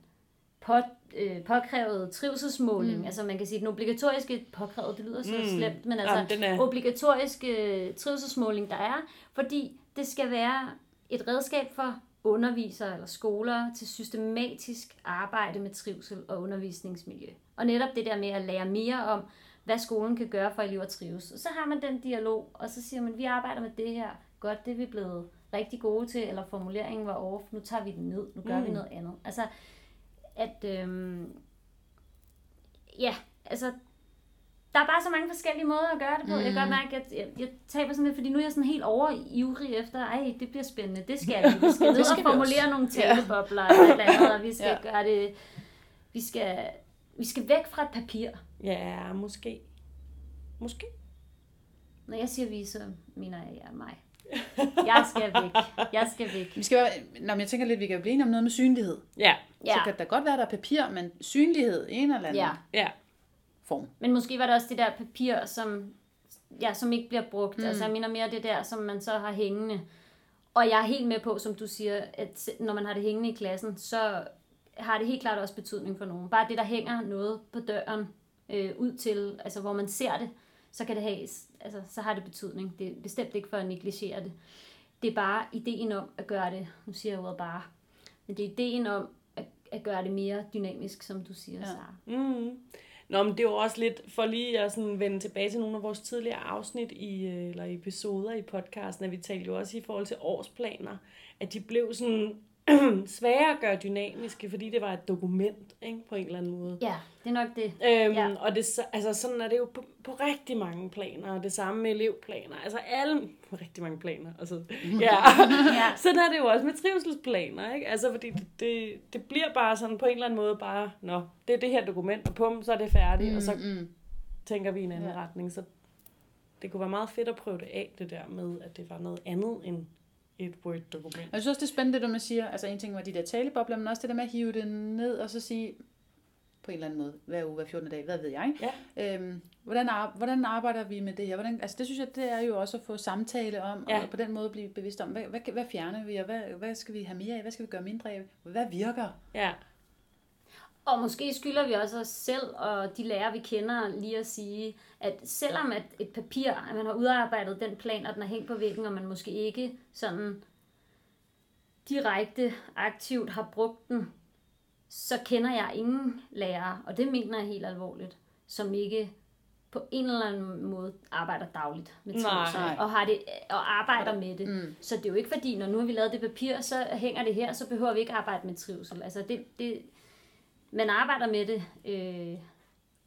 på, øh, påkrævede trivselsmåling. Mm. Altså man kan sige, den obligatoriske påkrævede, det lyder så Mm. mm. slemt, men altså Jamen, den er- obligatoriske øh, trivselsmåling, der er, fordi det skal være et redskab for undervisere eller skoler til systematisk arbejde med trivsel og undervisningsmiljø. Og netop det der med at lære mere om, hvad skolen kan gøre for at elever trives. Og så har man den dialog, og så siger man, vi arbejder med det her. Godt, det er vi blevet rigtig gode til, eller formuleringen var off, nu tager vi den ned, nu gør mm. vi noget andet. Altså, at, øhm, ja, altså, der er bare så mange forskellige måder at gøre det på. Mm. Jeg kan godt mærke, at jeg, jeg taber sådan lidt, fordi nu er jeg sådan helt over ivrig efter, ej, det bliver spændende, det skal vi. Vi skal ned og formulere også. nogle talebobler eller et eller andet, og vi skal Ja. ja. gøre det, vi skal, vi skal væk fra et papir. Ja, måske. Måske. Når jeg siger vi, så mener jeg, ja, mig. Jeg skal væk. Jeg skal væk. Vi skal være, nå, men jeg tænker lidt, vi kan blive enige om noget med synlighed. Ja, Ja. Så kan der godt være, der er papir, men synlighed i en eller anden Ja. ja. form. Men måske var det også det der papir, som, ja, som ikke bliver brugt. Mm. Altså jeg mener mere det der, som man så har hængende. Og jeg er helt med på, som du siger, at når man har det hængende i klassen, så har det helt klart også betydning for nogen. Bare det, der hænger noget på døren øh, ud til, altså hvor man ser det, så kan det have, altså så har det betydning. Det er bestemt ikke for at negligere det. Det er bare ideen om at gøre det, nu siger jeg ordet bare, men det er ideen om at, at gøre det mere dynamisk, som du siger, Ja. Sara. Mm. Nå, men det er jo også lidt, for lige at sådan vende tilbage til nogle af vores tidligere afsnit i, øh, eller episoder i podcasten, at vi talte jo også i forhold til årsplaner, at de blev sådan svære at gøre dynamiske, fordi det var et dokument, ikke, på en eller anden måde. Ja, det er nok det. Øhm, Ja. Og det, altså, sådan er det jo på, på rigtig mange planer, og det samme med elevplaner. Altså alle, på rigtig mange planer. Altså, ja. Ja. sådan er det jo også med trivselsplaner, ikke? Altså, fordi det, det, det bliver bare sådan på en eller anden måde bare, nå, det er det her dokument, og pum, så er det færdigt, mm, og så Mm. tænker vi i en anden ja. retning. Så det kunne være meget fedt at prøve det af, det der med, at det var noget andet end et Word-dokument. Og Jeg synes også, det er spændende, det du man siger. Altså en ting var de der talebobler, men også det der med at hive det ned og så sige, på en eller anden måde, hver uge, hver 14. dag, hvad ved jeg. Ja. Øhm, hvordan, ar- hvordan arbejder vi med det her? Hvordan, altså det synes jeg, det er jo også at få samtale om, Ja. og på den måde blive bevidst om, hvad, hvad, hvad fjerner vi, og hvad, hvad skal vi have mere af, hvad skal vi gøre mindre af, hvad virker? Ja, Og måske skylder vi også os selv og de lærere, vi kender, lige at sige, at selvom at et papir, at man har udarbejdet den plan, og den er hængt på væggen, og man måske ikke sådan direkte aktivt har brugt den, så kender jeg ingen lærere, og det mener jeg helt alvorligt, som ikke på en eller anden måde arbejder dagligt med trivsel, og, har det, og arbejder med det. Mm. Så det er jo ikke fordi, når nu har vi lavet det papir, så hænger det her, så behøver vi ikke arbejde med trivsel. Altså det, det, man arbejder med det øh,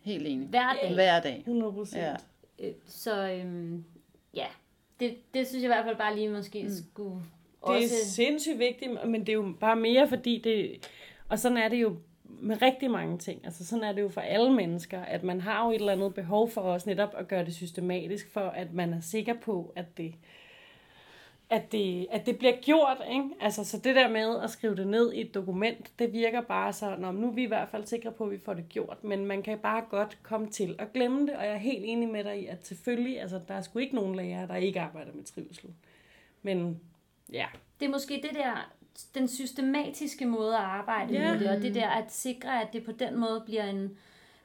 Helt enig. hver dag. Hver dag. 100 procent. Ja. Øh, så øhm, ja, det, det synes jeg i hvert fald bare lige måske mm. skulle Det er også... sindssygt vigtigt, men det er jo bare mere fordi det... Og sådan er det jo med rigtig mange ting. Altså sådan er det jo for alle mennesker, at man har jo et eller andet behov for os netop at gøre det systematisk, for at man er sikker på, at det, at det, at det bliver gjort. Ikke? Altså, så det der med at skrive det ned i et dokument, det virker bare så, Nå, nu er vi i hvert fald sikre på, at vi får det gjort, men man kan bare godt komme til at glemme det, og jeg er helt enig med dig i, at selvfølgelig, altså, der er sgu ikke nogen lærere, der ikke arbejder med trivsel. Men ja, Det er måske det der, den systematiske måde at arbejde Ja. med det, og det der at sikre, at det på den måde bliver en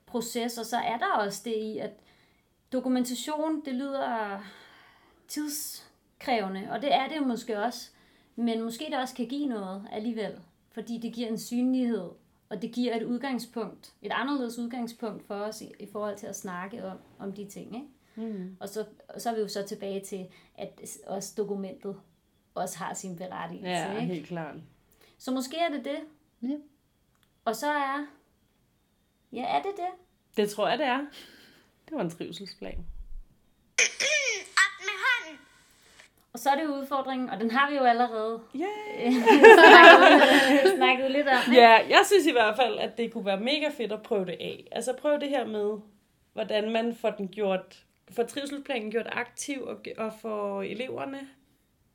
proces, og så er der også det i, at dokumentation, det lyder tidskrævende, og det er det jo måske også, men måske det også kan give noget alligevel, fordi det giver en synlighed, og det giver et udgangspunkt, et anderledes udgangspunkt for os i, i forhold til at snakke om, om de ting, ikke? Mm. Og så, og så er vi jo så tilbage til, at også dokumentet også har sin berettigelse. ja ikke? helt klart. Så måske er det det. Ja. Og så er... Ja, er det det? Det tror jeg, det er. Det var en trivselsplan. Og så er det udfordringen, og den har vi jo allerede Yeah. snakket, snakket lidt om. ikke? Ja, jeg synes i hvert fald, at det kunne være mega fedt at prøve det af. Altså prøve det her med, hvordan man får den gjort, får trivselsplanen gjort aktiv og, og får eleverne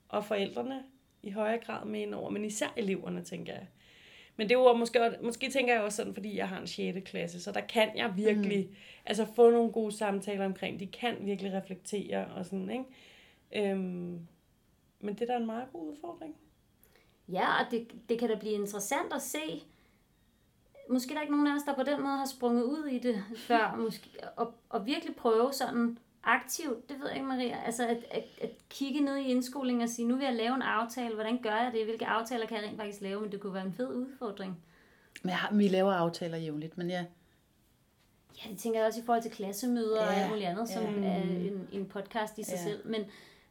og forældrene i højere grad med ind over, men især eleverne, tænker jeg. Men det var måske, måske tænker jeg også sådan, fordi jeg har en 6. klasse, så der kan jeg virkelig mm. altså få nogle gode samtaler omkring, de kan virkelig reflektere og sådan, ikke? Øhm, men det er da en meget god udfordring. Ja, og det, det kan da blive interessant at se. Måske er der ikke nogen af os, der på den måde har sprunget ud i det før. Måske, og, og virkelig prøve sådan aktivt, det ved jeg ikke Maria, altså at, at, at kigge ned i indskolingen og sige, nu vil jeg lave en aftale, hvordan gør jeg det, hvilke aftaler kan jeg rent faktisk lave, men det kunne være en fed udfordring. Men jeg har, vi laver aftaler jævnligt, men ja. Ja, det tænker jeg også i forhold til klassemøder ja, og Ja, alt muligt andet, som ja. er en, en podcast i sig Ja. selv. Men,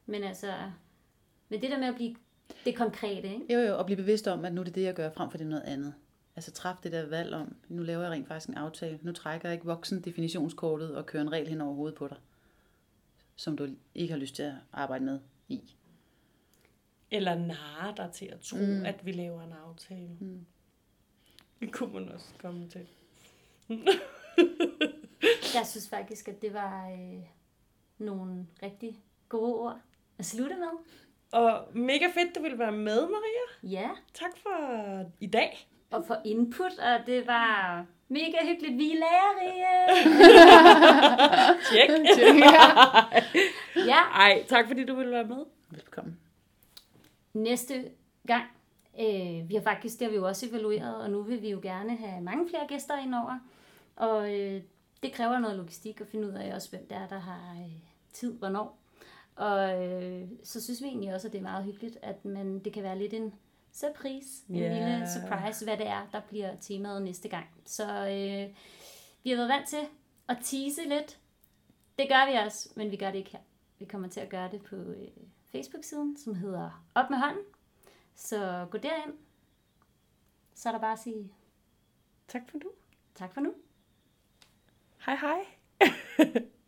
men altså, men det der med at blive det konkrete, ikke? Jo, jo, og blive bevidst om, at nu er det det, jeg gør, frem for det noget andet. Altså træf det der valg om, nu laver jeg rent faktisk en aftale. Nu trækker jeg ikke voksen definitionskortet og kører en regel hen over hovedet på dig, som du ikke har lyst til at arbejde med i. Eller narre dig til at tro, mm. at vi laver en aftale. Mm. Det kunne man også komme til. Jeg synes faktisk, at det var øh, nogle rigtig gode ord at slutte med. Og mega fedt, du ville være med, Maria. Ja, Tak for i dag. og for input, og det var mega hyggeligt. Vi er lærerige! Tjek. Ja, Ej, tak fordi du ville være med. Velkommen. næste gang. Øh, vi har faktisk, det har vi jo også evalueret, og nu vil vi jo gerne have mange flere gæster indover. Og øh, det kræver noget logistik at finde ud af også, hvem det er, der har øh, tid, hvornår. Og øh, så synes vi egentlig også, at det er meget hyggeligt, at man, det kan være lidt en surprise, en Ja. lille surprise, hvad det er, der bliver temaet næste gang. Så øh, vi har været vant til at tease lidt. Det gør vi også, men vi gør det ikke her. Vi kommer til at gøre det på øh, Facebook-siden, som hedder Op med hånden. Så gå derind. Så er der bare at sige Tak for nu. tak for nu. Hej hej.